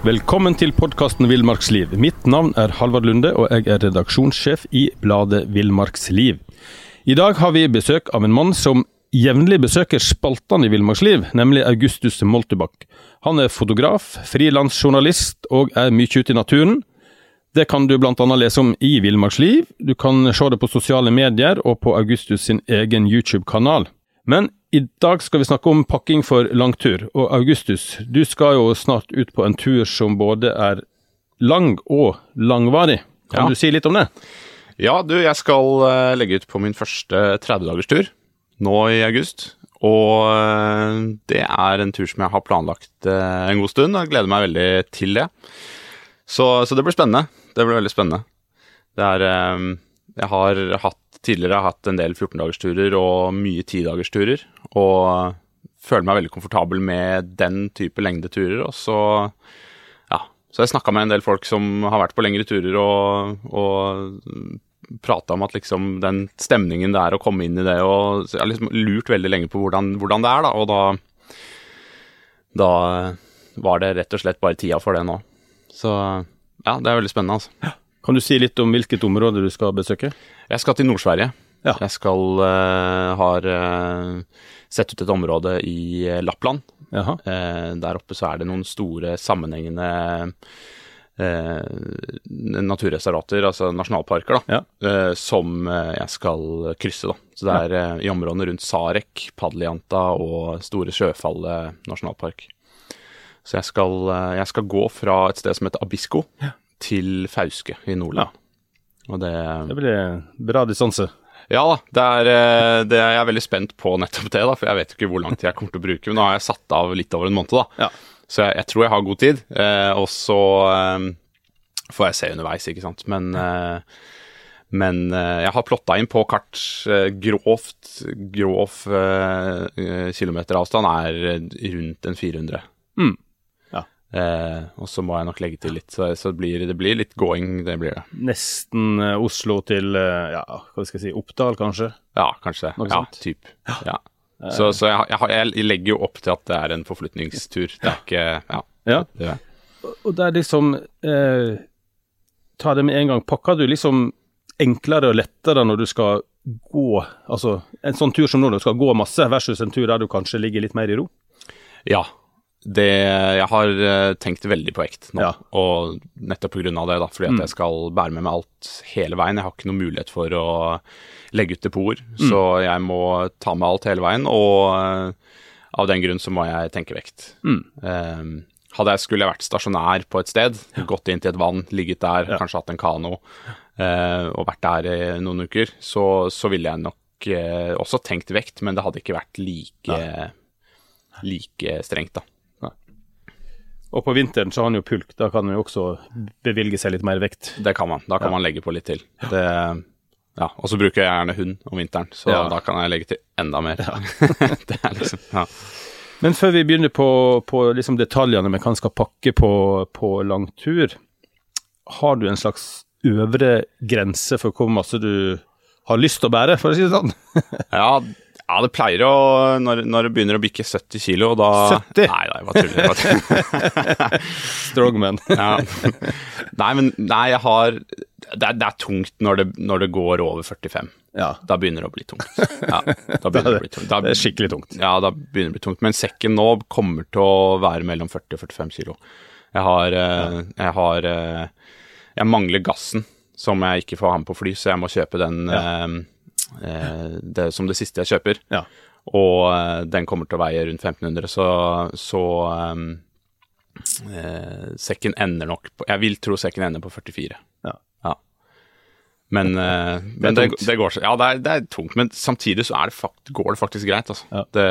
Velkommen til podkasten Villmarksliv. Mitt navn er Halvard Lunde, og jeg er redaksjonssjef i bladet Villmarksliv. I dag har vi besøk av en mann som jevnlig besøker spaltene i Villmarksliv, nemlig Augustus Moltebakk. Han er fotograf, frilansjournalist og er mye ute i naturen. Det kan du bl.a. lese om i Villmarksliv, du kan se det på sosiale medier og på Augustus sin egen YouTube-kanal. Men i dag skal vi snakke om pakking for langtur. Og Augustus, du skal jo snart ut på en tur som både er lang og langvarig. Kan Ja. du si litt om det? Ja, du, jeg skal eh, legge ut på min første 30-dagerstur nå i august. Og eh, det er en tur som jeg har planlagt eh, en god stund, og jeg gleder meg veldig til det. Så, så det blir spennende. Det blir veldig spennende. Det er Jeg har hatt tidligere hatt en del 14-dagersturer og mye 10-dagersturer, og føler meg veldig komfortabel med den type lengdeturer. Og så ja, så jeg snakka med en del folk som har vært på lengre turer, og, og prata om at liksom den stemningen det er å komme inn i det, og jeg har liksom lurt veldig lenge på hvordan, hvordan det er, da. Og da, da var det rett og slett bare tida for det nå. Så ja, det er veldig spennende, altså. Kan du si litt om hvilket område du skal besøke? Jeg skal til Nord-Sverige. Ja. Jeg skal uh, har uh, sett ut et område i eh, Lappland. Eh, der oppe så er det noen store sammenhengende naturreservater, altså nasjonalparker, da, Ja. som jeg skal krysse. da. Så det er eh, i områdene rundt Sarek, Padlianta og Store Sjøfallet nasjonalpark. Så jeg skal, jeg skal gå fra et sted som heter Abisko, til Fauske i Nordland. Og det Det blir bra distanse. Ja da, det er, eh, det er jeg er veldig spent på nettopp det, da, for jeg vet ikke hvor lang tid jeg kommer til å bruke. Men nå har jeg satt av litt over en måned, da. Ja. Så jeg, jeg tror jeg har god tid. Eh, og så eh, får jeg se underveis, ikke sant. Men, eh, men eh, jeg har plotta inn på kart eh, grovt grov kilometeravstand er rundt en 400. Ja. Eh, og så må jeg nok legge til litt, så, så det, blir, det blir litt going, det blir det. Nesten eh, Oslo til eh, ja, hva skal jeg si, Oppdal, kanskje? Ja, kanskje. Noe ja, typ. Ja. Så, så jeg, jeg, jeg legger jo opp til at det er en forflytningstur. Det er ikke Ja. Ja. Det er. Og det er liksom eh, Ta det med en gang. Pakker du liksom enklere og lettere når du skal gå Altså en sånn tur som nå, du skal gå masse, versus en tur der du kanskje ligger litt mer i ro? Ja. Det, jeg har eh, tenkt veldig på vekt nå, Ja. og nettopp pga. det, da, fordi at Mm. jeg skal bære med meg alt hele veien. Jeg har ikke noen mulighet for å legge ut depoter, Mm. så jeg må ta med alt hele veien, og eh, av den grunn så må jeg tenke vekt. Mm. Um, hadde jeg skulle jeg vært stasjonær på et sted, gått inn til et vann, ligget der, Ja. kanskje hatt en kano, uh, og vært der i noen uker, så, så ville jeg nok uh, også tenkt vekt, men det hadde ikke vært like, like strengt, da. Og på vinteren så har han jo pulk, da kan han jo også bevilge seg litt mer vekt. Det kan man. Da kan man legge på litt til. Det, ja, og så bruker jeg gjerne hund om vinteren, så Ja. da kan jeg legge til enda mer. det er liksom, ja. Men før vi begynner på, på liksom detaljene med hva en skal pakke på, på langtur, har du en slags øvre grense for hvor masse du har lyst til å bære, for å si det sånn? Ja, ja, det pleier å Når, når det begynner å bikke 70 kilo, da 70? Nei, nei, bare tuller jeg? Tuller? Strongman. Ja. Nei, men nei, jeg har Det er, det er tungt når det, når det går over 45. Ja. Da begynner det å bli tungt. Ja, da begynner det å bli tungt. Da, Det er skikkelig tungt. Ja, da begynner det å bli tungt. Men sekken nå kommer til å være mellom 40 og 45 kilo. Jeg har, ja. jeg har eh, Jeg mangler gassen, som jeg ikke får ha med på fly, så jeg må kjøpe den eh, eh, det, som det siste jeg kjøper. Ja. Og eh, den kommer til å veie rundt 1500, så, så um, eh, sekken ender nok på Jeg vil tro sekken ender på 44. Ja. Men, eh, men Det det, det går seg Ja, det er, det er tungt, men samtidig så er det fakt, går det faktisk greit, altså. Ja. Det,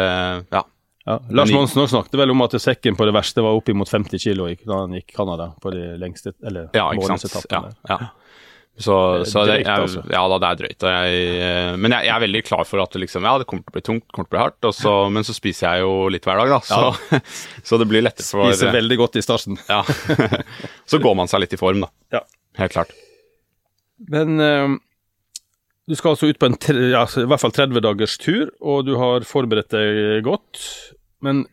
ja. Ja. Lars Monsen snakket vel om at sekken på det verste var oppimot 50 kilo da han gikk Canada på de lengste eller Ja, ikke sant. Ja, ja. Så, så det, drøyt, jeg, altså. ja da, det er drøyt. Jeg, eh, men jeg, jeg er veldig klar for at det liksom, ja, det kommer til å bli tungt, kommer til å bli hardt. Så, men så spiser jeg jo litt hver dag, da. Så, så det blir lettere for Spiser veldig godt i starten. ja. Så går man seg litt i form, da. Ja. Helt klart. Men eh, du skal altså ut på en ja, i hvert fall 30 dagers tur, og du har forberedt deg godt. Men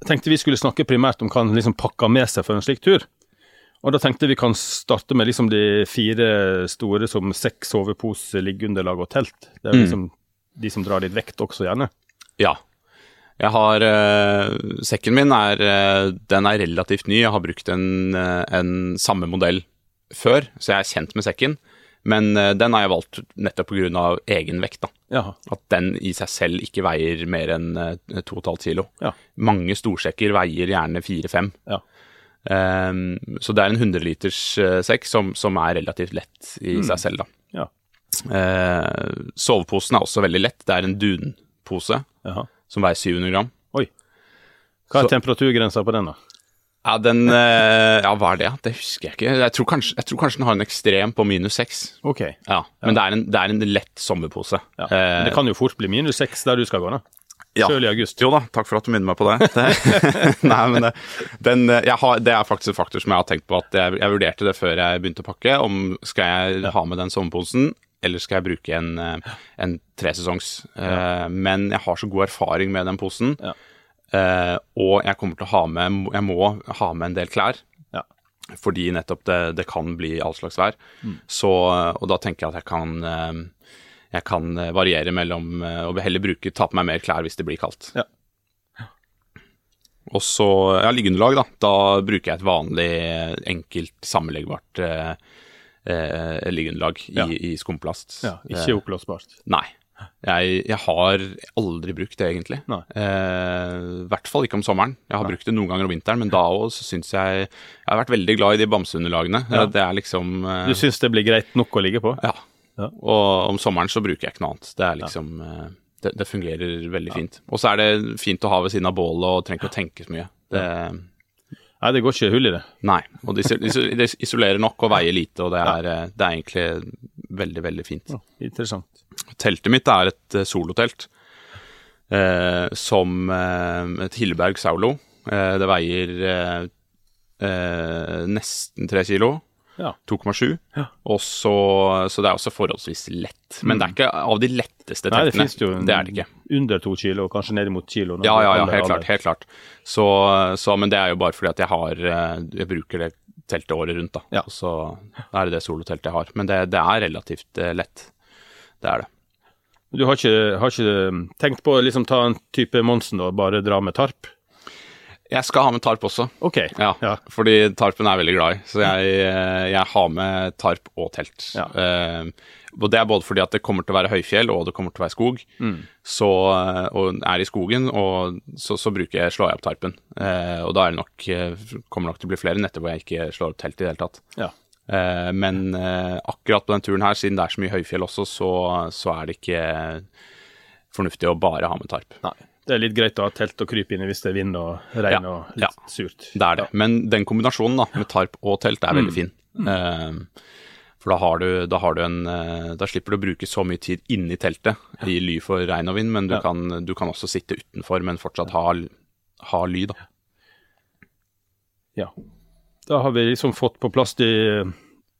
jeg tenkte vi skulle snakke primært om hva en liksom pakker med seg for en slik tur. Og da tenkte vi kan starte med liksom de fire store som sekk, sovepose, liggeunderlag og telt. Det er jo liksom de som drar litt vekt også, gjerne. Ja. Jeg har eh, Sekken min er, eh, den er relativt ny. Jeg har brukt en, eh, en samme modell før, så jeg er kjent med sekken. Men eh, den har jeg valgt nettopp pga. egen vekt. da. At den i seg selv ikke veier mer enn eh, 2,5 kilo. Ja. Mange storsekker veier gjerne 4-5. Ja. Ehm, så det er en 100 liters eh, sekk som, som er relativt lett i seg selv. da. Ja. Uh, soveposen er også veldig lett. Det er en dunpose som veier 700 gram. Oi. Hva er Så- temperaturgrensa på den, da? Ja, den eh, Ja, hva er det? Det husker jeg ikke. Jeg tror kanskje, jeg tror kanskje den har en ekstrem på minus 6. Okay. Ja, men det er, en, det er en lett sommerpose. Ja. Men det kan jo fort bli minus seks der du skal gå, da. Ja. Selv i august. Jo da, takk for at du minner meg på det. det nei, men det, den, eh, har, det er faktisk en faktor som jeg har tenkt på at jeg, jeg vurderte det før jeg begynte å pakke. Om skal jeg ha med den sommerposen, eller skal jeg bruke en, eh, en tresesongs. Eh, men jeg har så god erfaring med den posen, Ja. uh, og jeg kommer til å ha med Jeg må ha med en del klær. Ja. Fordi nettopp det, det kan bli all slags vær. Så, og da tenker jeg at jeg kan eh, jeg kan eh, variere mellom å og heller bruke, ta på meg mer klær hvis det blir kaldt. Ja. Og så ja, liggeunderlag, da. Da bruker jeg et vanlig, eh, enkelt, sammenleggbart eh, eh, liggeunderlag i, Ja. i skumplast. Ja, ikke Eh, oppblåsbart. Nei. Jeg, jeg har aldri brukt det, egentlig. I Eh, hvert fall ikke om sommeren. Jeg har brukt det noen ganger om vinteren, men da òg syns jeg Jeg har vært veldig glad i de bamseunderlagene. Ja. Det er liksom eh, Du syns det blir greit nok å ligge på? ja. Ja. Og om sommeren så bruker jeg ikke noe annet. Det er liksom ja. det, det fungerer veldig fint. Og så er det fint å ha ved siden av bålet og trenger ikke å tenke så mye. Det, Nei, det går ikke hull i det. nei. Og det iso- iso- isolerer nok og veier lite, og det er, eh, det er egentlig veldig, veldig fint. Interessant. Teltet mitt er et eh, solotelt eh, som eh, et Hilleberg Saulo. Eh, det veier eh, eh, nesten tre kilo. Ja. 2,7. Ja. Så, så det er også forholdsvis lett. Men det er ikke av de letteste Nei, det finnes jo en- det det under to kilo, kanskje ned mot kilo. Ja, ja, ja, helt klart. helt klart. Så, så, men det er jo bare fordi at jeg har eh, Jeg bruker det teltet året rundt, da. Ja. Så er det det soloteltet jeg har. Men det, det er relativt eh, lett. Det er det. Du har ikke, har ikke tenkt på å liksom ta en type Monsen og bare dra med tarp? Jeg skal ha med tarp også. Ok. Ja, Ja. fordi tarpen er jeg veldig glad i. Så jeg, eh, jeg har med tarp og telt. Ja. Eh, og det er både fordi at det kommer til å være høyfjell, og det kommer til å være skog. Mm. Så, eh, og er i skogen, og så, så bruker jeg, slår jeg opp tarpen. Eh, og da er det nok, eh, kommer nok til å bli flere netter hvor jeg ikke slår opp telt i det hele tatt. Ja. Eh, men eh, akkurat på den turen her, siden det er så mye høyfjell også, så, så er det ikke fornuftig å bare ha med tarp. Nei. Det er litt greit å ha telt og krype inn i hvis det er vind og regn Ja, og litt ja. surt. Det er det. Men den kombinasjonen da, med tarp og telt er Mm. veldig fin. Eh, for da har, du, da har du en uh, Da slipper du å bruke så mye tid inni teltet i ly for regn og vind, men du, Ja. kan, du kan også sitte utenfor, men fortsatt ha, ha ly, da. Ja. Da har vi liksom fått på plass de,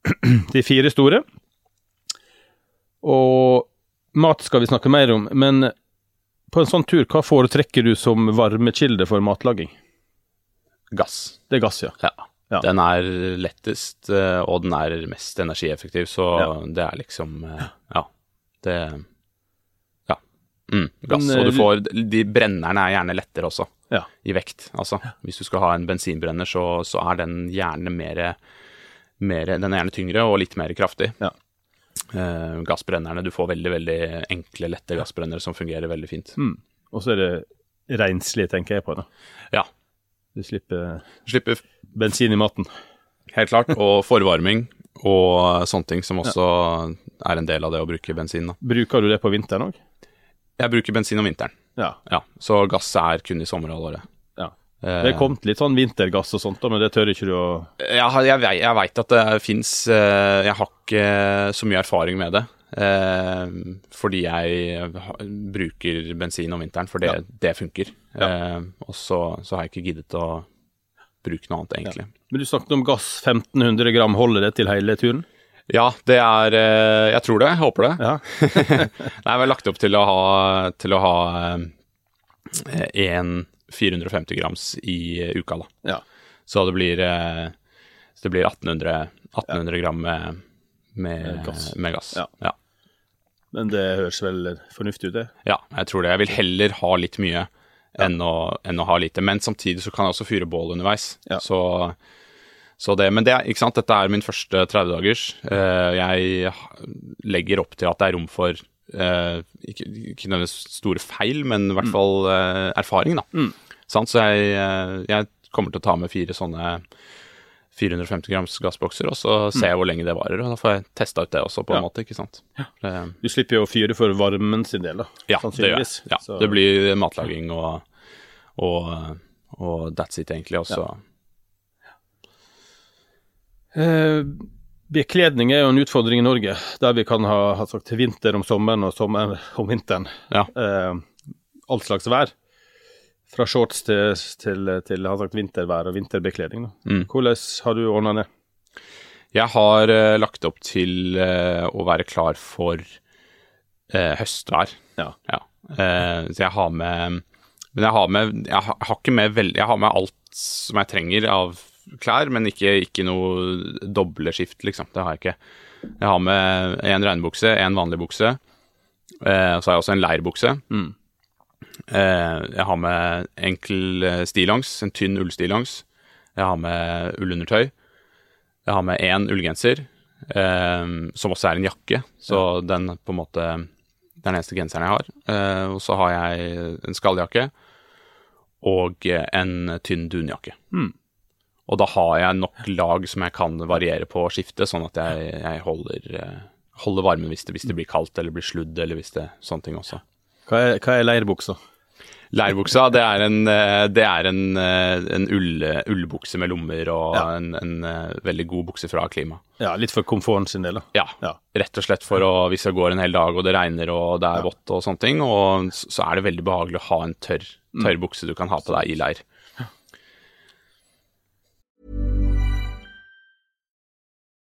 de fire store. Og mat skal vi snakke mer om, men på en sånn tur, hva foretrekker du som varmekilde for matlaging? Gass. Det er gass, ja. Ja. Ja. Den er lettest, eh, og den er mest energieffektiv, så Ja. det er liksom eh, Ja. Det Ja. Mm, gass. Men, og du eh, får De brennerne er gjerne lettere også, Ja. i vekt. Altså, hvis du skal ha en bensinbrenner, så, så er den gjerne mer, mer Den er gjerne tyngre og litt mer kraftig. Ja. Eh, gassbrennerne Du får veldig, veldig enkle, lette gassbrennere som fungerer veldig fint. Mm. Og så er det renslig, tenker jeg på. da. Ja. Du slipper Slipper bensin i maten. helt klart. Og forvarming og sånne ting som også er en del av det å bruke bensin. da. Bruker du det på vinteren òg? Jeg bruker bensin om vinteren, Ja. ja. Så gass er kun i sommerhalvåret. Ja. Eh, Det er kommet litt sånn vintergass og sånt, men det tør ikke du å Jeg, jeg, jeg veit at det fins Jeg har ikke så mye erfaring med det. Eh, fordi jeg bruker bensin om vinteren, for det, Ja. det funker. Ja. Eh, og så, så har jeg ikke giddet å bruke noe annet, egentlig. Men du snakket om gass 1500 gram, holder det til hele turen? Ja, det er eh, Jeg tror det. Jeg håper det. Ja. Nei, vi har lagt opp til å ha, til å ha eh, en 450 grams i uka, da. ja. Så det blir, eh, så det blir 1800, 1800 gram med, med, gass. Med gass. Ja. Ja. Men det høres vel fornuftig ut, det? ja, jeg tror det. Jeg vil heller ha litt mye enn, å, enn å ha lite. Men samtidig så kan jeg også fyre bål underveis. Ja. Så, så det, men det, ikke sant? dette er min første 30-dagers. Eh, jeg legger opp til at det er rom for eh, ikke, ikke nødvendigvis store feil, men i hvert fall eh, erfaring, da. Mm. Så jeg, eh, jeg kommer til å ta med fire sånne 450 grams gassbokser, og så ser jeg hvor lenge det varer. Og da får jeg testa ut det også, på en Ja. måte. ikke sant? Ja. Du slipper jo å fyre for varmen sin del, da. ja, det gjør jeg. Ja, Så- det blir matlaging og, og, og that's it, egentlig. Også. Eh, bekledning er jo en utfordring i Norge, der vi kan ha, ha sagt vinter om sommeren og sommer om vinteren. Ja. Eh, all slags vær. Fra shorts til, til, til sagt, vintervær og vinterbekledning. Mm. Hvordan har du ordna det? Jeg har eh, lagt opp til eh, å være klar for eh, høstvær. Ja. Eh, så jeg har med Men jeg har med Jeg har, jeg har med vel, Jeg har med alt som jeg trenger av klær, men ikke, ikke noe doble skift, liksom. Det har jeg ikke. Jeg har med en regnbukse, en vanlig bukse. Eh, så har jeg også en leirbukse. Mm. Eh, jeg har med enkel eh, stillongs, en tynn ullstillongs. Jeg har med ullundertøy. Jeg har med én ullgenser, eh, som også er en jakke. Så den på en måte Det er den eneste genseren jeg har. Eh, og så har jeg en skalljakke og en tynn dunjakke. Mm. Og da har jeg nok lag som jeg kan variere på å skifte, sånn at jeg, jeg holder, eh, holder varmen hvis det, hvis det blir kaldt eller blir sludd, eller hvis det sånne ting også. Hva er, hva er leirbuksa? Leirbuksa, det er en, eh, det er en, eh, en ull, ullbukse med lommer og Ja. en, en veldig god bukse fra Klima. Ja, litt for komforten sin del, da. Ja, Ja. rett og slett for å, hvis jeg går en hel dag og det regner og det er vått og sånne ting, og så er det veldig behagelig å ha en tørr, tørr bukse du kan ha på deg i leir.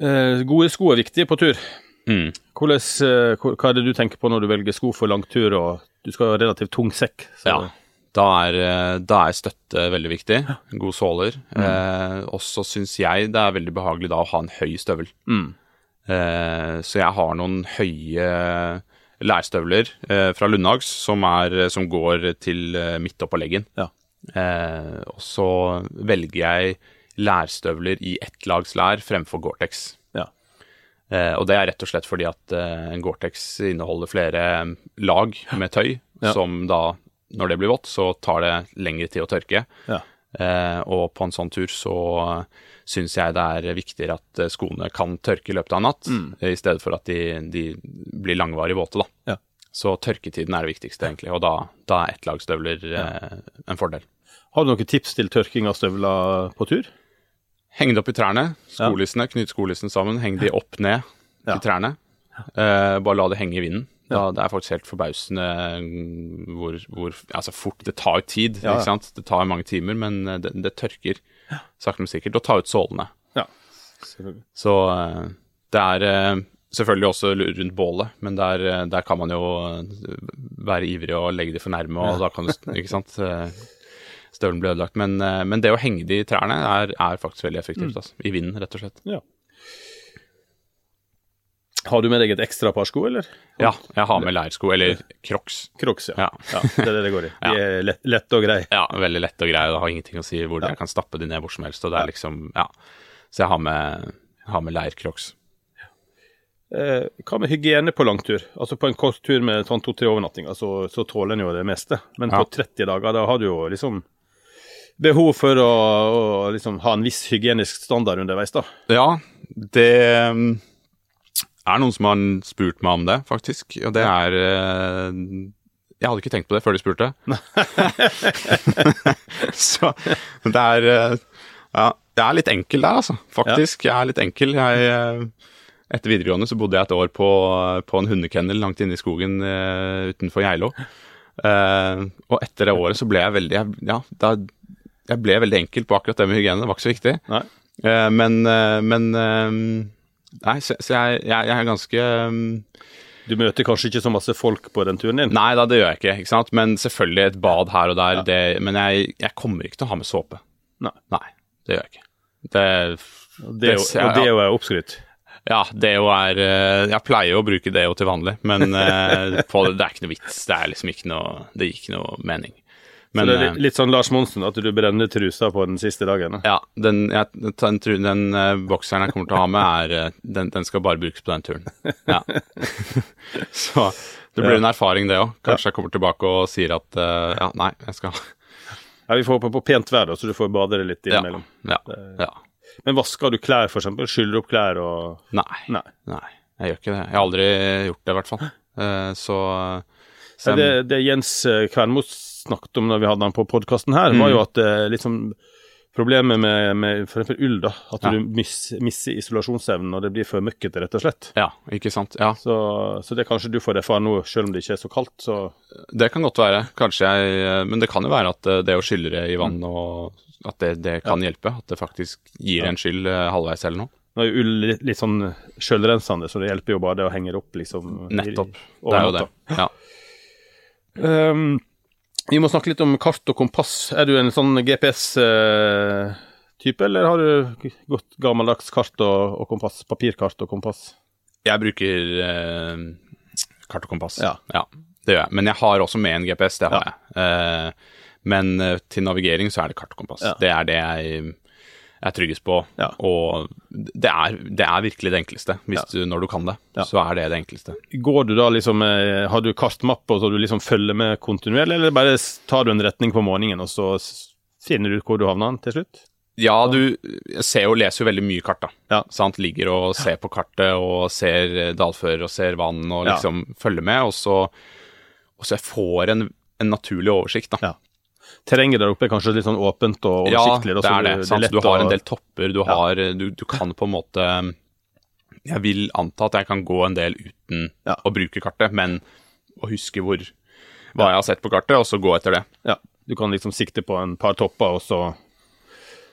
Gode sko er viktige på tur. Mm. Hvordan, eh, hva er det du tenker på når du velger sko for langtur, og du skal ha relativt tung sekk? så- Ja, da er, eh, da er støtte veldig viktig. Gode såler. Eh, og så syns jeg det er veldig behagelig da å ha en høy støvel. Mm. Eh, så jeg har noen høye lærstøvler eh, fra Lundhags som, som går til eh, midt oppå leggen. Ja. Eh, og så velger jeg lærstøvler i ett lags lær fremfor Gore-Tex. Ja. Eh, og det er rett og slett fordi at eh, Gore-Tex inneholder flere lag med tøy, Ja. som da, når det blir vått, så tar det lengre tid å tørke. Ja. Eh, og på en sånn tur så, syns jeg det er viktigere at eh, skoene kan tørke i løpet av en natt, mm. i stedet for at de, de blir langvarig våte. da. Ja. Så tørketiden er det viktigste, egentlig, og da, da er ettlagsstøvler eh, en fordel. Har du noen tips til tørking av støvler på tur? Heng det opp i trærne, skolissene, knyt skolissene sammen, heng de opp ned Ja. i trærne. Uh, bare la det henge i vinden. Da, det er faktisk helt forbausende mm, hvor, hvor Altså fort Det tar jo tid, Ja, ja. ikke sant. Det tar mange timer, men eh, det, det tørker sakte, men sikkert. Og ta ut sålene. Ja. Så uh, det er uh, selvfølgelig også rundt bålet, men der, der kan man jo være ivrig og legge de for nærme, og da kan du Ikke sant. Støvelen blir ødelagt. Men, eh, men det å henge de i trærne er, er faktisk veldig effektivt. Altså. I vinden, rett og slett. Ja. Har du med deg et ekstra par sko, eller? Ja, jeg har med leirsko, eller crocs. Crocs, ja. Ja. ja. Det er det det går i. De er lett, lette og greie. Ja, veldig lett og greie. Det har ingenting å si hvor jeg kan stappe de ned hvor som helst. Og det er liksom, ja. Så jeg har med, har med leircrocs. Eh, hva med hygiene på langtur? Altså På en kort tur med sånn to-tre overnattinger, så, så tåler en jo det meste. Men på 30 dager, da har du jo liksom behov for å, å liksom ha en viss hygienisk standard underveis, da. Ja, det mm, er noen som har spurt meg om det, faktisk. Og det er eh, Jeg hadde ikke tenkt på det før de spurte. Så det er eh, Ja, jeg er litt enkel der, altså. Faktisk. Jeg er litt enkel. Jeg, eh, etter videregående så bodde jeg et år på, på en hundekennel langt inne i skogen utenfor Geilo. Og etter det året så ble jeg veldig Ja, da, jeg ble veldig enkel på akkurat det med hygiene. Det var ikke så viktig. Nei. Eh, men eh, men eh, Nei, så, så jeg, jeg, jeg er ganske Du møter kanskje ikke så masse folk på den turen din? Nei da, det gjør jeg ikke. ikke sant? Men selvfølgelig et bad her og der. Det, men jeg, jeg kommer ikke til å ha med såpe. Nei. Nei, det gjør jeg ikke. Det, det, jo- ja, og det er jo oppskrytt. Ja, deo er Jeg pleier å bruke deo til vanlig, men på, det er ikke noe vits. Det er liksom ikke noe Det gir ikke noe mening. Men så det er eh, litt, sånn Lars Monsen, at du brenner trusa på den siste dagen? da. ja, den, jeg, den, den, den eh, bokseren jeg kommer til å ha med, er eh, den, den skal bare brukes på den turen. Ja. Så det blir en erfaring, det òg. Kanskje jeg kommer tilbake og sier at uh, ja, nei, jeg skal Ja, Vi får håpe på pent vær, da, så du får bade det litt Ja. innimellom. ja, ja. Men vasker du klær, eksempel? Skyller du opp klær og Nei, Nei. nei. Jeg gjør ikke det. Jeg har aldri gjort det, i hvert fall. Uh, så, så Ja, det, det Jens eh, Kvernmo snakket om når vi hadde han på podkasten her, Mm. var jo at eh, liksom Problemet med, med eksempel ull, da, at Ja. du mis, mister isolasjonsevnen når det blir for møkkete, rett og slett. Ja, ikke sant. Ja, Så, så det kanskje du får erfare nå, selv om det ikke er så kaldt. Så det kan godt være. Kanskje jeg Men det kan jo være at eh, det å skylle det i vann og at det, det kan hjelpe. At det faktisk gir en skyld eh, halvveis eller noe. nå er jo ull litt, litt sånn sjølrensende, så det hjelper jo bare det å henge det opp, liksom. Nettopp. Det er jo det. Ja. Um, vi må snakke litt om kart og kompass. Er du en sånn GPS-type, eller har du godt gammeldags kart og, kompass? Papirkart og kompass? Jeg bruker eh, kart og kompass. Ja. det gjør jeg. Men jeg har også med en GPS, det har Ja. jeg. Eh, men eh, til navigering så er det kart og kompass. Ja. Det er det jeg er tryggest på. Ja. Og det er, det er virkelig det enkleste. Hvis du, når du kan det, Ja. så er det det enkleste. Går du da liksom eh, Har du kartmappe, og så du liksom følger med kontinuerlig, eller bare tar du en retning på morgenen, og så finner du ut hvor du havner til slutt? Ja, du ser og leser jo veldig mye kart, da. Ja. Sant? Ligger og ser på kartet og ser eh, dalfører og ser vann og Ja. liksom følger med, og så, og så jeg får en, en naturlig oversikt, da. Ja. Terrenget der oppe er kanskje litt sånn åpent og Ja, oversiktlig? Ja, det er det. du- sant? lett Du har en del topper, du, har, du, du kan på en måte Jeg vil anta at jeg kan gå en del uten Ja. å bruke kartet, men å huske hvor hva jeg har sett på kartet, og så gå etter det. Ja, du kan liksom sikte på en par topper, og så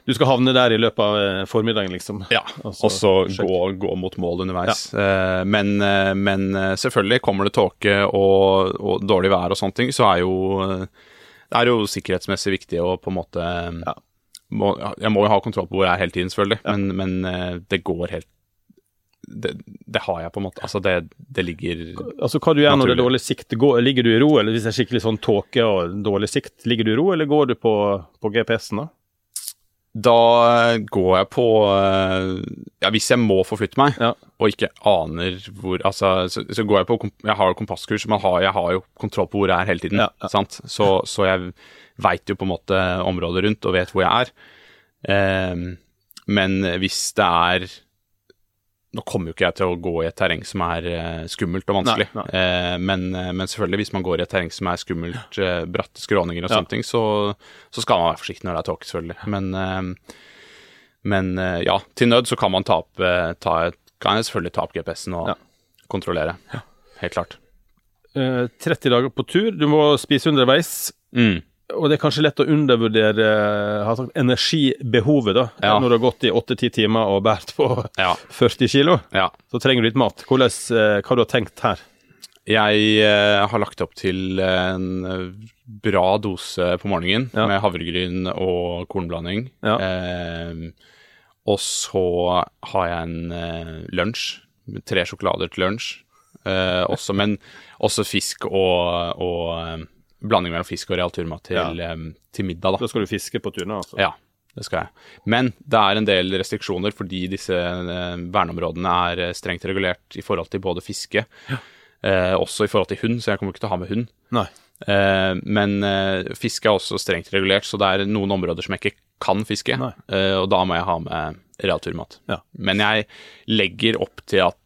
Du skal havne der i løpet av eh, formiddagen, liksom. Ja, Og så gå, gå mot mål underveis. Eh, men, eh, men eh, selvfølgelig, kommer det tåke og, og dårlig vær og sånne ting, så er jo eh, Det er jo sikkerhetsmessig viktig å på en måte Ja. må, Jeg må jo ha kontroll på hvor jeg er hele tiden, selvfølgelig, men, men eh, det går helt det, det har jeg på en måte Altså, det, det ligger Altså, Hva du gjør når det er dårlig sikt? Går, ligger du i ro, eller hvis det er skikkelig sånn tåke og dårlig sikt, ligger du i ro, eller går du på, på GPS-en, da? Da går jeg på eh, Ja, hvis jeg må forflytte meg, Ja. Og ikke aner hvor Altså, så, så går jeg på Jeg har jo kompasskurs, men har, jeg har jo kontroll på hvor jeg er hele tiden. Ja, ja. Sant? Så, så jeg veit jo på en måte området rundt og vet hvor jeg er. Ehm, Men hvis det er Nå kommer jo ikke jeg til å gå i et terreng som er eh, skummelt og vanskelig, Nei, Eh, men, eh, men selvfølgelig, hvis man går i et terreng som er skummelt, eh, bratte skråninger og sånne ting, så, så skal man være forsiktig når det er tåke, selvfølgelig. Men, eh, men eh, ja, til nød så kan man ta opp, eh, ta, et- kan jeg selvfølgelig ta opp GPS-en og Ja. kontrollere. Helt klart. Eh, 30 dager på tur, du må spise underveis. Mm. Og det er kanskje lett å undervurdere eh, har sagt, energibehovet, da. Ja. Når du har gått i 8-10 timer og båret på Ja. 40 kilo, ja. så trenger du litt mat. Hvordan, eh, hva har du tenkt her? Jeg eh, har lagt opp til en bra dose på morgenen Ja. med havregryn og kornblanding. Ja. Eh, og så har jeg en eh, lunsj. Tre sjokolader til lunsj. Eh, også, men også fisk og, og eh, blanding mellom fisk og real turmat til, Ja. eh, til middag. da. Da skal du fiske på turene, altså? Ja, det skal jeg. Men det er en del restriksjoner fordi disse eh, verneområdene er eh, strengt regulert i forhold til både fiske, eh, også i forhold til hund, så jeg kommer ikke til å ha med hund. Nei. Men fiske er også strengt regulert, så det er noen områder som jeg ikke kan fiske, eh, og da må jeg ha med realturmat. Ja. Men jeg legger opp til at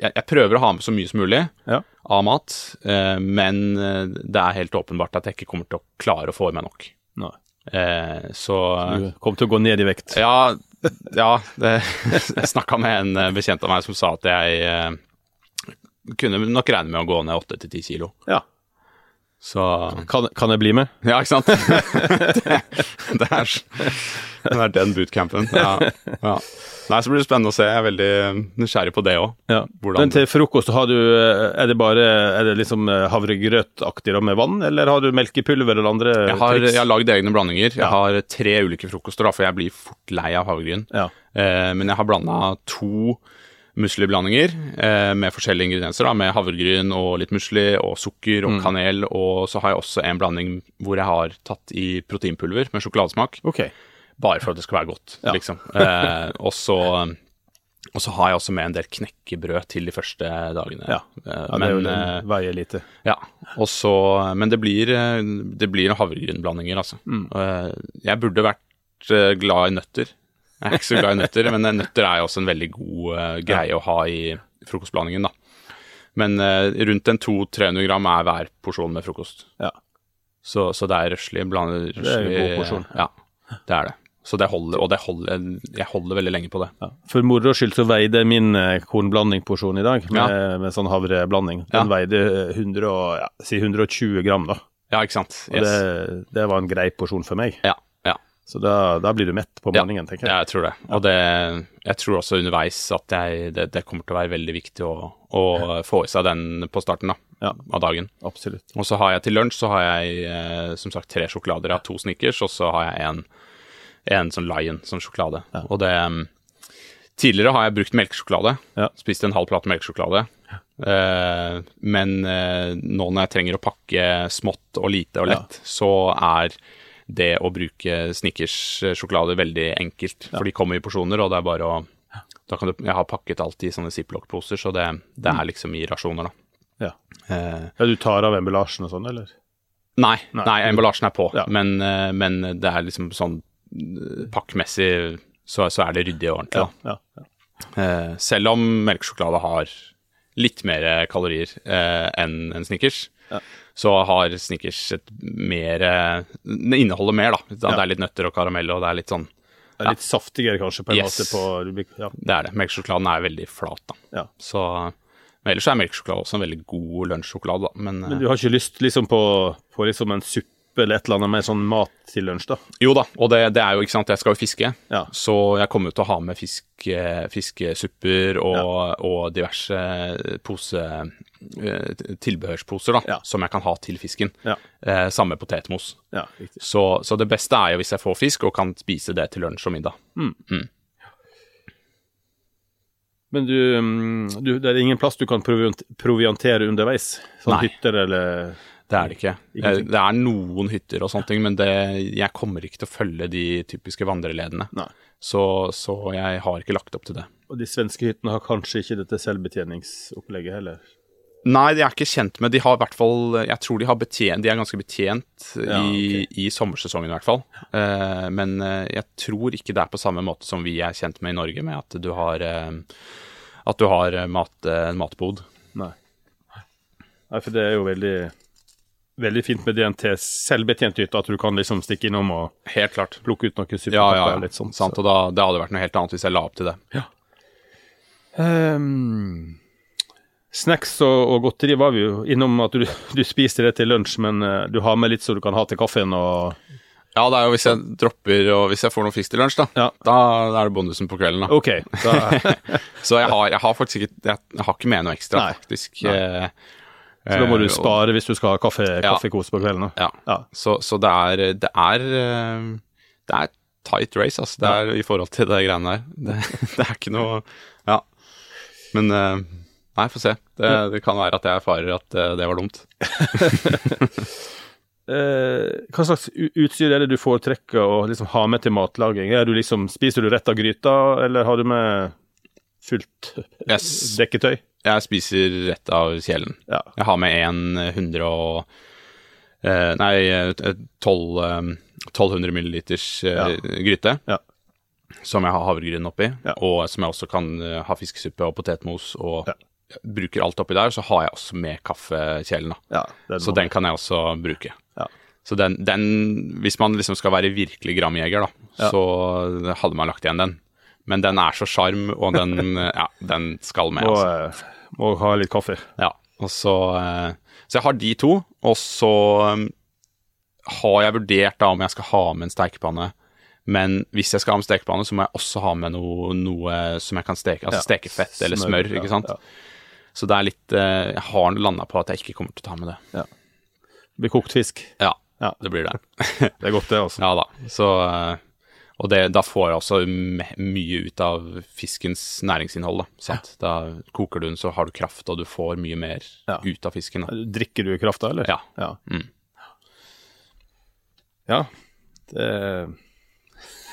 jeg, jeg prøver å ha med så mye som mulig Ja. av mat, uh, men eh, det er helt åpenbart at jeg ikke kommer til å klare å få i meg nok. Nei. Eh, så Du kommer til å gå ned i vekt? ja, ja det, jeg snakka med en bekjent av meg som sa at jeg kunne nok regne med å gå ned 8-10 kilo. Ja. Så Kan, kan jeg bli med? Ja, ikke sant? det, det, er, det er den bootcampen. Ja, ja. Nei, så blir det spennende å se. Jeg er veldig nysgjerrig på det òg. Ja. Men til frokost har du eh, Er det bare Er det liksom eh, havregrøtaktig med vann, eller har du melkepulver eller andre Jeg har, triks? jeg har lagd egne blandinger. Jeg har tre ulike frokoster, da, for jeg blir fort lei av havregryn. Ja. Eh, men jeg har blanda to musliblandinger eh, med forskjellige ingredienser. da, Med havregryn og litt musli og sukker og kanel. Og så har jeg også en blanding hvor jeg har tatt i proteinpulver med sjokoladesmak. Okay. Bare for at det skal være godt, Ja. liksom. Eh, og, så, og så har jeg også med en del knekkebrød til de første dagene. Ja. Eh, Ja, men, det eh, veier lite. ja, og så, men det blir, eh, det blir havregrynblandinger, altså. Mm. Jeg burde vært glad i nøtter. Jeg er ikke så glad i nøtter, men eh, nøtter er jo også en veldig god uh, greie å ha i frokostblandingen, da. Men uh, rundt en 200-300 gram er hver porsjon med frokost. Ja. Så, så det er røslig. Blander, Det er en god porsjon. Ja, det er det. Så det holder, og det holder, jeg holder veldig lenge på det. Ja. For moro skyld så veide min kornblandingporsjon i dag, med, med sånn havreblanding. Den Ja. veide eh, 100 og, ja, si 120 gram, da. Ja, ikke sant? Og det, det var en grei porsjon for meg. Ja, ja. Så da, da blir du mett på blandingen, tenker jeg. Ja, jeg tror det. Og det, jeg tror også underveis at jeg, det, det kommer til å være veldig viktig å, å få i seg den på starten da, Ja. av dagen. Absolutt. Og så har jeg til lunsj så har jeg eh, som sagt tre sjokolader. Jeg har to Snickers, og så har jeg en, en sånn Lion som sjokolade. Og det mm, Tidligere har jeg brukt melkesjokolade. Ja. Spist en halv plate melkesjokolade. Eh, men eh, nå når jeg trenger å pakke smått og lite og lett, så er det å bruke Snickers-sjokolade veldig enkelt. For de kommer i porsjoner, og det er bare å da kan du, Jeg har pakket alt i sånne ziplock-poser, så det, det er liksom i rasjoner, da. Ja. Eh, ja. Du tar av emballasjen og sånn, eller? Nei, Nei. nei, emballasjen er på, Ja. men, eh, men det er liksom sånn eh, pakkmessig så, så er det ryddig og ordentlig. Ja. ja. Da. Eh, selv om melkesjokolade har litt mer kalorier eh, enn en Snickers, Ja. så har Snickers et mer eh, Det inneholder mer, da. Det Ja. er litt nøtter og karamell, og det er litt sånn Det er litt saftigere kanskje, på en Yes. måte. på... Ja. Det er det. Melkesjokoladen er veldig flat, da. Ja. Så men ellers er melkesjokolade også en veldig god lunsjsjokolade, da. Men, Men eh, du har ikke lyst liksom på, på liksom en suppe eller et eller annet med sånn mat til lunsj, da? Jo da, og det, det er jo, ikke sant, jeg skal jo fiske. Ja. Så jeg kommer jo til å ha med fisk, eh, fiskesupper og, og diverse pose, tilbehørsposer da, Ja. som jeg kan ha til fisken. Ja. Eh, samme potetmos. Ja. Så, så det beste er jo hvis jeg får fisk og kan spise det til lunsj og middag. Men du, mm, du, det er ingen plass du kan proviantere underveis? Sånn Nei. hytter eller Det er det ikke. Eh, Ingenting. Det er noen hytter og sånne ting, men det, jeg kommer ikke til å følge de typiske vandreledene. Nei. Så, så jeg har ikke lagt opp til det. Og de svenske hyttene har kanskje ikke dette selvbetjeningsopplegget heller? Nei, de er ikke kjent med De har i hvert fall Jeg tror de har betjent De er ganske betjent Ja, i, i sommersesongen, i hvert fall. Uh, men uh, jeg tror ikke det er på samme måte som vi er kjent med i Norge, med at du har uh, At du har mat, en matbod. Nei. Nei, for det er jo veldig Veldig fint med DNT selvbetjent yte, at du kan liksom stikke innom og Helt klart. plukke ut noen Ja, ja, ja. litt sånt. Sant, og da, det hadde vært noe helt annet hvis jeg la opp til det. Ehm, snacks og, og godteri var vi jo innom at du, du spiste det til lunsj, men uh, du har med litt så du kan ha til kaffen og Ja, det er jo hvis jeg dropper og hvis jeg får noe fisk til lunsj, da. Ja. Da er det bonusen på kvelden, da. Okay, Da, Så jeg har, jeg har faktisk ikke jeg, jeg har ikke med noe ekstra, Nei. faktisk. Nei. Eh, så da må du eh, spare hvis du skal ha kaffe, kaffekos på kvelden. da. Ja. Ja. Så, så det er Det er Det er tight race, altså. Det er i forhold til det greiene der. Det, det er ikke noe Ja. Men eh, Nei, få se. Det, det kan være at jeg erfarer at eh, det var dumt. Eh, hva slags utstyr er det du foretrekker å liksom ha med til matlaging? Er du liksom, spiser du rett av gryta, eller har du med fullt Yes. dekketøy? Jeg spiser rett av kjelen. Ja. Jeg har med en 100 og eh, Nei, eh, 12, eh, 1200 milliliters Ja. gryte. Ja. Som jeg har havregryn oppi, Ja. og som jeg også kan ha fiskesuppe og potetmos og Ja. Bruker alt oppi der. Så har jeg også med kaffekjelen. Ja, Så den kan jeg også bruke. Ja. Så den, den Hvis man liksom skal være virkelig gramjeger, da, Ja. så hadde man lagt igjen den. Men den er så sjarm, og den, ja, den skal med. må, Altså. eh, må ha litt kaffe. Ja, og så eh, Så jeg har de to, og så um, har jeg vurdert da om jeg skal ha med en stekepanne. Men hvis jeg skal ha med stekepanne, så må jeg også ha med noe, noe som jeg kan steke. Altså Ja, stekefett eller smør, smør ikke sant. ja. Så det er litt eh, Jeg har landa på at jeg ikke kommer til å ta med det. Det blir kokt fisk. Ja, Ja. det blir det. Det er godt, det, også. Ja da. Så eh, Og det, da får jeg også mye ut av fiskens næringsinnhold, da. Da koker du den, så har du kraft, og du får mye mer Ja. ut av fisken. Da. Drikker du krafta, eller? Ja. Ja. Mm. ja. Det,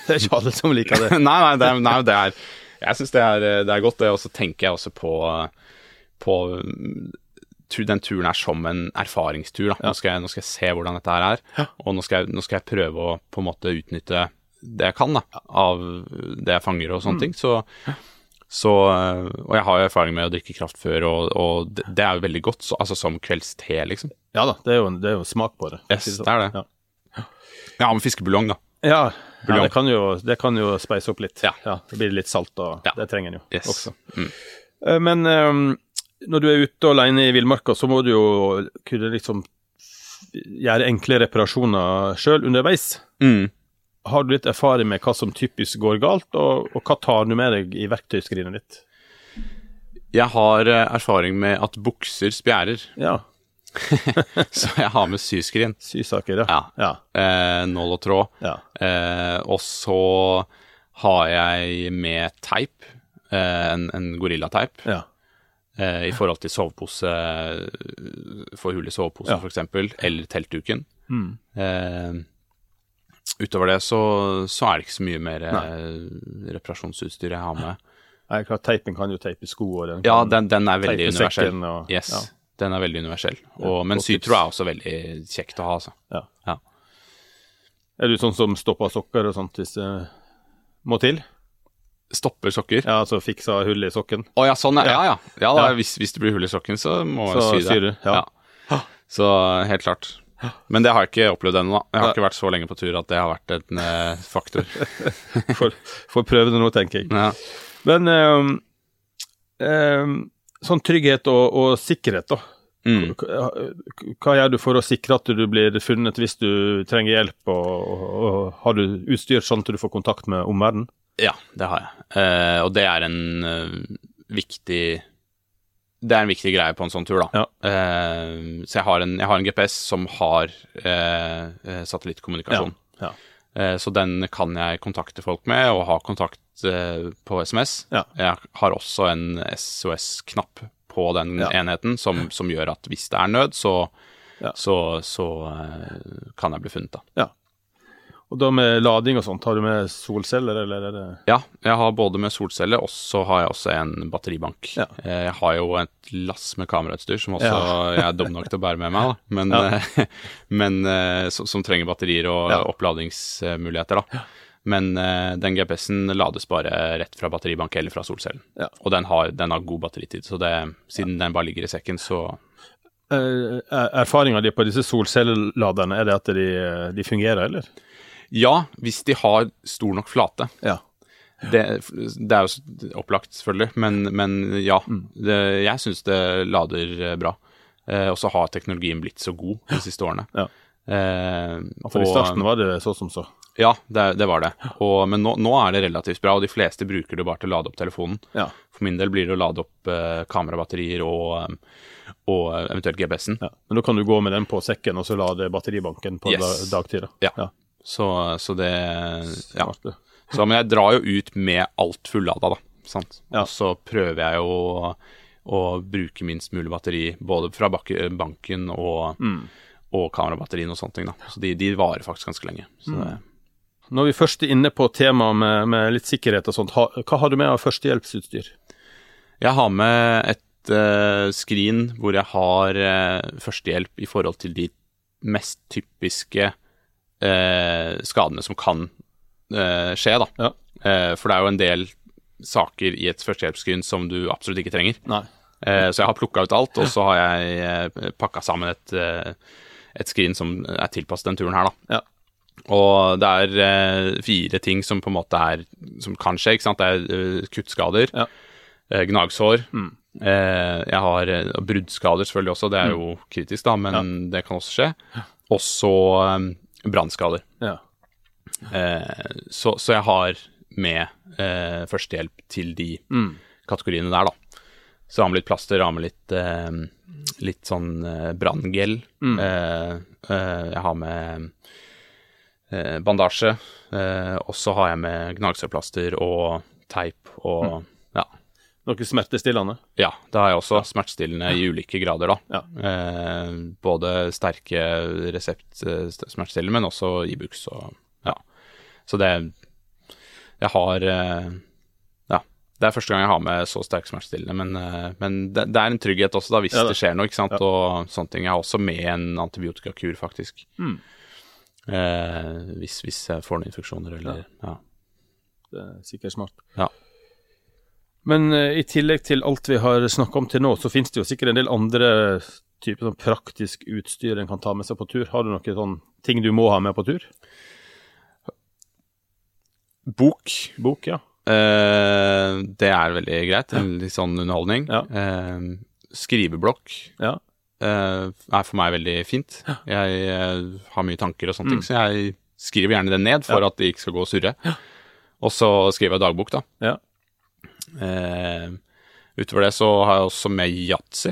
det er ikke alle som liker det. nei, nei, det nei, det er Jeg syns det, det er godt, det. Og så tenker jeg også på, på mm, den turen er som en erfaringstur. Da. Nå, skal jeg, nå skal jeg se hvordan dette her er, og nå skal, jeg, nå skal jeg prøve å på en måte utnytte det jeg kan da, av det jeg fanger og sånne ting. Så, så, øh, og jeg har jo erfaring med å drikke kraft før, og, og det, det er jo veldig godt, så, altså som kveldste, liksom. Ja da, det er jo, det er jo smak på det. Yes, sånn. det er det. Ja. Ja, med fiskebuljong, da. Ja, ja det, kan jo, det kan jo speise opp litt. Ja. Det blir litt salt, og Ja. det trenger en jo Yes. også. Mm. Eh, Men eh, når du er ute alene i villmarka, så må du jo kunne liksom gjøre enkle reparasjoner sjøl underveis. Mm. Har du litt erfaring med hva som typisk går galt, og, og hva tar du med deg i verktøyskrinet ditt? Jeg har eh, erfaring med at bukser spjærer, Ja, så jeg har med syskrin. sysaker, ja. Ja. Ja, eh, nål og tråd. ja. Eh, og så har jeg med teip, eh, en, en gorillateip, ja. Eh, i forhold til sovepose, for hull i sovepose Ja. eksempel, eller teltduken. Mm. Eh, utover det så, så er det ikke så mye mer eh, reparasjonsutstyr jeg har med. Nei, klart, Teipen kan jo teipe sko, og den Ja, den, den er veldig universell. Og, Yes, Ja. den er veldig universell. Og, Ja, men sytråd er også veldig kjekt å ha, altså. Ja. Ja. Er du sånn som stopper sokker og sånt hvis det må til? Stopper sokker. Ja, altså fiksa hull i sokken? Å ja, sånn, ja. Ja, ja. ja da, Ja. Hvis, hvis det blir hull i sokken, så må Så jeg sy det. syr ja. Så helt klart. Men det har jeg ikke opplevd ennå. Jeg har Ja. ikke vært så lenge på tur at det har vært en eh, faktor. Får, får prøve det nå, tenker jeg. Ja. Men um, um, sånn trygghet og, og sikkerhet, da. Mm. Hva hva gjør du for å sikre at du blir funnet hvis du trenger hjelp, og, og, og har du utstyr sånn at du får kontakt med omverdenen? Ja, det har jeg. Uh, og det er en uh, viktig Det er en viktig greie på en sånn tur, da. Ja. Uh, så jeg har, en, jeg har en GPS som har satellittkommunikasjon. Ja. Eh, Så den kan jeg kontakte folk med, og ha kontakt på SMS. Ja. Jeg har også en SOS-knapp på den Ja. enheten, som, som gjør at hvis det er nød, så, Ja. så, så kan jeg bli funnet, da. Og da med lading og sånt, har du med solceller, eller er det Ja, jeg har både med solceller, og så har jeg også en batteribank. Ja. Eh, Jeg har jo et lass med kamerautstyr som også jeg er dum nok til å bære med meg, da. Men, Ja. eh, men eh, som, som trenger batterier og Ja. oppladingsmuligheter, da. Men den GPS-en lades bare rett fra batteribank eller fra solcellen. Ja. Og den har, den har god batteritid, så det, siden den bare ligger i sekken, så Erfaringa di på disse solcelleladerne, er det at de, de fungerer, eller? Ja, hvis de har stor nok flate. Ja. Det, det er jo opplagt, selvfølgelig, men, men ja. Mm. Det, jeg syns det lader eh, bra. Eh, og så har teknologien blitt så god de siste årene. Ja. Eh, For i starten var det så som så. Ja, det, det var det. Og, men nå, nå er det relativt bra, og de fleste bruker det bare til å lade opp telefonen. Ja. For min del blir det å lade opp eh, kamerabatterier og, eh, og eventuelt GPS-en. ja. Men da kan du gå med den på sekken og så lade batteribanken på Yes. da, dagtid. da. Ja. Så, så det Ja. Så, men jeg drar jo ut med alt fullada, da. Sant? Ja. Og så prøver jeg å, å bruke minst mulig batteri, både fra banken og, Mm. og kamerabatterien og sånne ting. da. Så de, de varer faktisk ganske lenge. Så Mm. det, Når vi først er inne på temaet med, med litt sikkerhet og sånt, ha, hva har du med av førstehjelpsutstyr? jeg har med et uh, skrin hvor jeg har uh, førstehjelp i forhold til de mest typiske skadene som kan eh, skje, da. Ja. Eh, for det er jo en del saker i et førstehjelpsskrin som du absolutt ikke trenger. Nei. Eh, så jeg har plukka ut alt, og så har jeg eh, pakka sammen et, eh, et skrin som er tilpasset den turen her, da. Ja. Og det er eh, fire ting som på en måte er Som kan skje, ikke sant. Det er eh, kuttskader, Ja. eh, gnagsår. Mm. Eh, jeg har eh, bruddskader selvfølgelig også, det er jo kritisk, da, men det kan også skje. Og så eh, brannskader. Ja. Eh, så, så jeg har med eh, førstehjelp til de Mm. kategoriene der, da. Så jeg har med litt plaster, jeg har med litt, eh, litt sånn eh, branngel. Mm. Eh, eh, jeg har med eh, bandasje. Eh, og så har jeg med gnagsårplaster og teip og Mm. Ja. Noe smertestillende? Ja, det har jeg også. Smertestillende i ulike grader, da. Ja. Eh, både sterke reseptsmertestillende, men også Ibux og ja. Så det Jeg har eh, Ja. Det er første gang jeg har med så sterke smertestillende, men, eh, men det, det er en trygghet også, da, hvis Ja, det. det skjer noe, ikke sant, Ja. og sånne ting. Jeg har også med en antibiotikakur, faktisk. Mm. Eh, hvis, hvis jeg får noen infeksjoner eller ja. Det er sikkert smart. Ja. Men eh, i tillegg til alt vi har snakka om til nå, så finnes det jo sikkert en del andre typer sånn praktisk utstyr en kan ta med seg på tur. Har du noen sånn ting du må ha med på tur? Bok. Bok, ja. Eh, det er veldig greit. En litt sånn underholdning. Ja. Eh, skriveblokk Ja. eh, er for meg veldig fint. Jeg eh, har mye tanker og sånne ting, så jeg skriver gjerne det ned for Mm. Ja. at det ikke skal gå og surre. Og så skriver jeg dagbok, da. Ja. Eh, utover det så har jeg også med yatzy.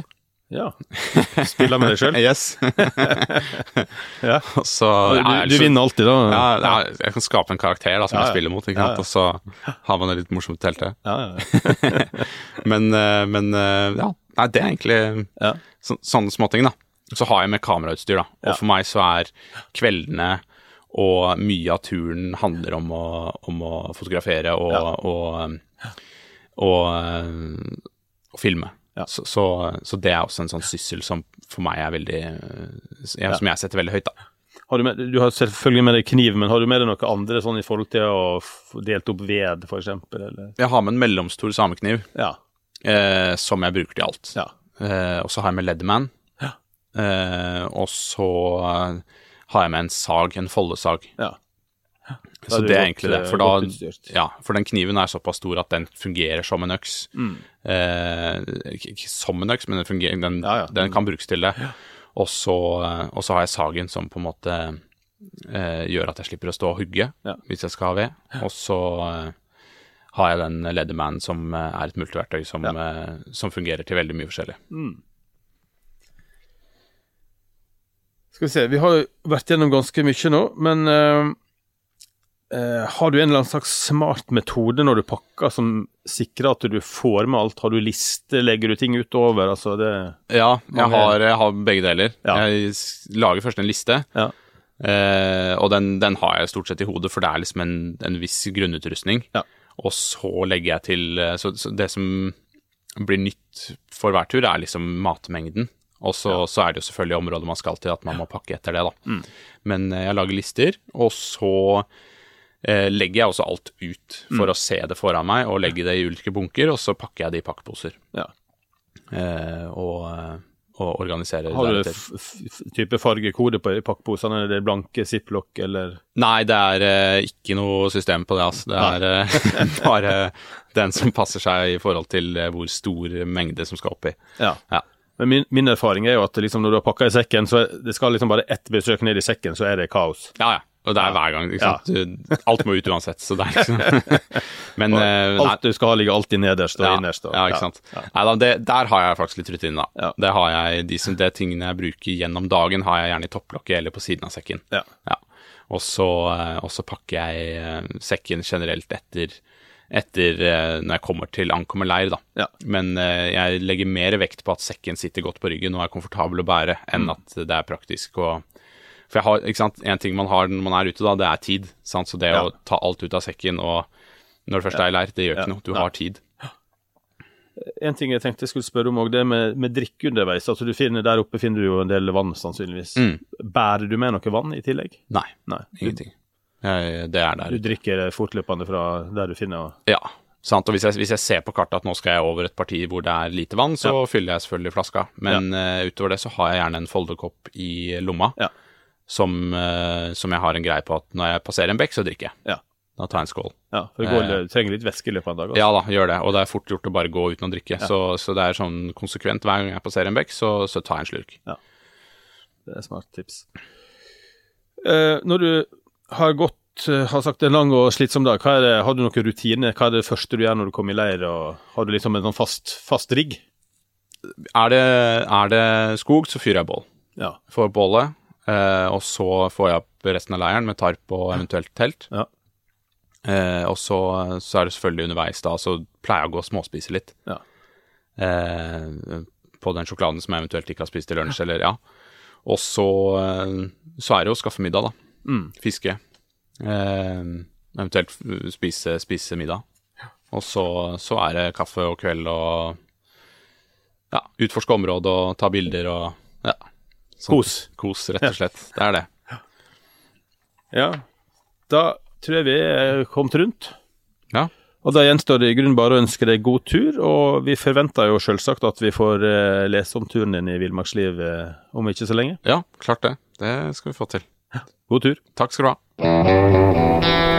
ja. Spiller med deg sjøl? Yes. Ja. så Du, du vinner alltid, da. Ja, ja, jeg kan skape en karakter da, som jeg spiller mot, ikke sant? ja. og så har man det litt morsomt hele teltet. Ja, ja. Men, eh, men eh, ja, nei, det er egentlig Ja. så, sånne småting, da. Så har jeg med kamerautstyr, da. Og for meg så er kveldene og mye av turen handler om å, om å fotografere og, Ja. og, um, og, um, og filme. Ja. Så, så, så det er også en sånn syssel som for meg er veldig uh, ja, Som jeg setter veldig høyt, da. Har du, med, du har selvfølgelig med deg kniv, men har du med deg noe andre sånn i forhold til å delt opp ved, eksempel. Jeg har med en mellomstor samekniv Ja. eh, som jeg bruker til alt. Ja. Eh, og så har jeg med Leatherman. Ja. Eh, og så eh, har jeg med en sag, en foldesag. ja. Så er det er egentlig det. eh, For, da, ja, for den kniven er såpass stor at den fungerer som en øks. Mm. Eh, ikke, som en øks, men den, fungerer, den, Ja, ja. den kan brukes til det. Og så, eh, og så har jeg sagen som på en måte eh, gjør at jeg slipper å stå og hugge hvis jeg skal ha ved. Og så eh, har jeg den Leatherman som eh, er et multiverktøy som, som fungerer til veldig mye forskjellig. Skal vi se, vi har vært gjennom ganske mye nå, men eh, har du en eller annen slags smart metode når du pakker som sikrer at du får med alt? Har du liste, legger du ting utover? Altså det Ja, jeg har, jeg har begge deler. Ja. Jeg lager først en liste. Ja. Eh, og den, den har jeg stort sett i hodet, for det er liksom en, en viss grunnutrustning. Ja. Og så legger jeg til eh, så, så det som blir nytt for hver tur, er liksom matmengden. Og så, så er det jo selvfølgelig området man skal til, at man må pakke etter det, da. Men eh, jeg lager lister, og så legger jeg også alt ut for å se det foran meg, og legge det i ulike bunker, og så pakker jeg det i pakkeposer. Ja. Eh, og, eh, og organiserer Har du type fargekode på pakkeposene? Er det blanke ziplock eller Nei, det er eh, ikke noe system på det. Altså. Det er eh, bare den som passer seg i forhold til eh, hvor stor mengde som skal oppi. Ja. Ja. Men min, min erfaring er jo at liksom når du har pakka i sekken, så det skal liksom bare ett besøk ned i sekken, så er det kaos. Ja, ja. Og det er hver gang. Ikke sant? Ja. alt må ut uansett. Så det er liksom Men Og eh, Alt du skal ha, ligger alltid nederst og ja, innerst. Og, ja, ikke sant. Nei, da, det, der har jeg faktisk litt rutine, da. Ja. Det har jeg, de, som, det tingene jeg bruker gjennom dagen, har jeg gjerne i topplokket eller på siden av sekken. Ja. Ja. Og så, eh, og så pakker jeg eh, sekken generelt etter, etter når jeg kommer til ankommer leir, da. Ja. Men jeg legger mer vekt på at sekken sitter godt på ryggen og er komfortabel å bære, enn Mm. at det er praktisk å For jeg har, ikke sant, en ting man har når man er ute, da, det er tid. Sant? Så det Ja. å ta alt ut av sekken og når det først er i leir, det gjør ikke noe. Du har tid. En ting jeg tenkte jeg skulle spørre om òg, det med, med drikke underveis. Altså du finner Der oppe finner du jo en del vann, sannsynligvis. Mm. Bærer du med noe vann i tillegg? Nei, Nei. Ingenting. Jeg, det er der. du drikker fortløpende fra der du finner og Ja, sant. Og hvis jeg, hvis jeg ser på kartet at nå skal jeg over et parti hvor det er lite vann, så fyller jeg selvfølgelig flaska. Men eh, utover det så har jeg gjerne en folderkopp i lomma Ja. Som, eh, som jeg har en greie på at når jeg passerer en bekk, så drikker jeg. Ja. Da tar jeg en skål. Ja, for det går, Eh. du trenger litt væske i løpet av en dag. Også. Ja da, gjør det. Og det er fort gjort å bare gå uten å drikke. Så, så det er sånn konsekvent hver gang jeg passerer en bekk, så, så tar jeg en slurk. Det er smart tips. Eh, når du har gått eh, har sagt en lang og slitsom dag, det, har du noen rutine? Hva er det første du gjør når du kommer i leir? og Har du liksom en sånn fast, fast rigg? Er det, er det skog, så fyrer jeg bål. Ja. Får bålet, eh, og så får jeg opp resten av leiren med tarp og eventuelt telt. Ja. Eh, og så, så er det selvfølgelig underveis da, så pleier jeg å gå og småspise litt. Ja. Eh, på den sjokoladen som jeg eventuelt ikke har spist til lunsj, eller ja. Og så, så er det jo å skaffe middag, da. Mm. Fiske. Eventuelt spise, spise middag. Og så, så er det kaffe og kveld og ja, utforske området og ta bilder og ja. Sånt. Kos. Kos, rett og slett. Det er det. Ja. Da tror jeg vi er kommet rundt. Ja. Og da gjenstår det i grunnen bare å ønske deg god tur, og vi forventer jo selvsagt at vi får eh, lese om turen din i villmarksliv eh, om ikke så lenge. ja, klart det. Det skal vi få til. God tur. Takk skal du ha.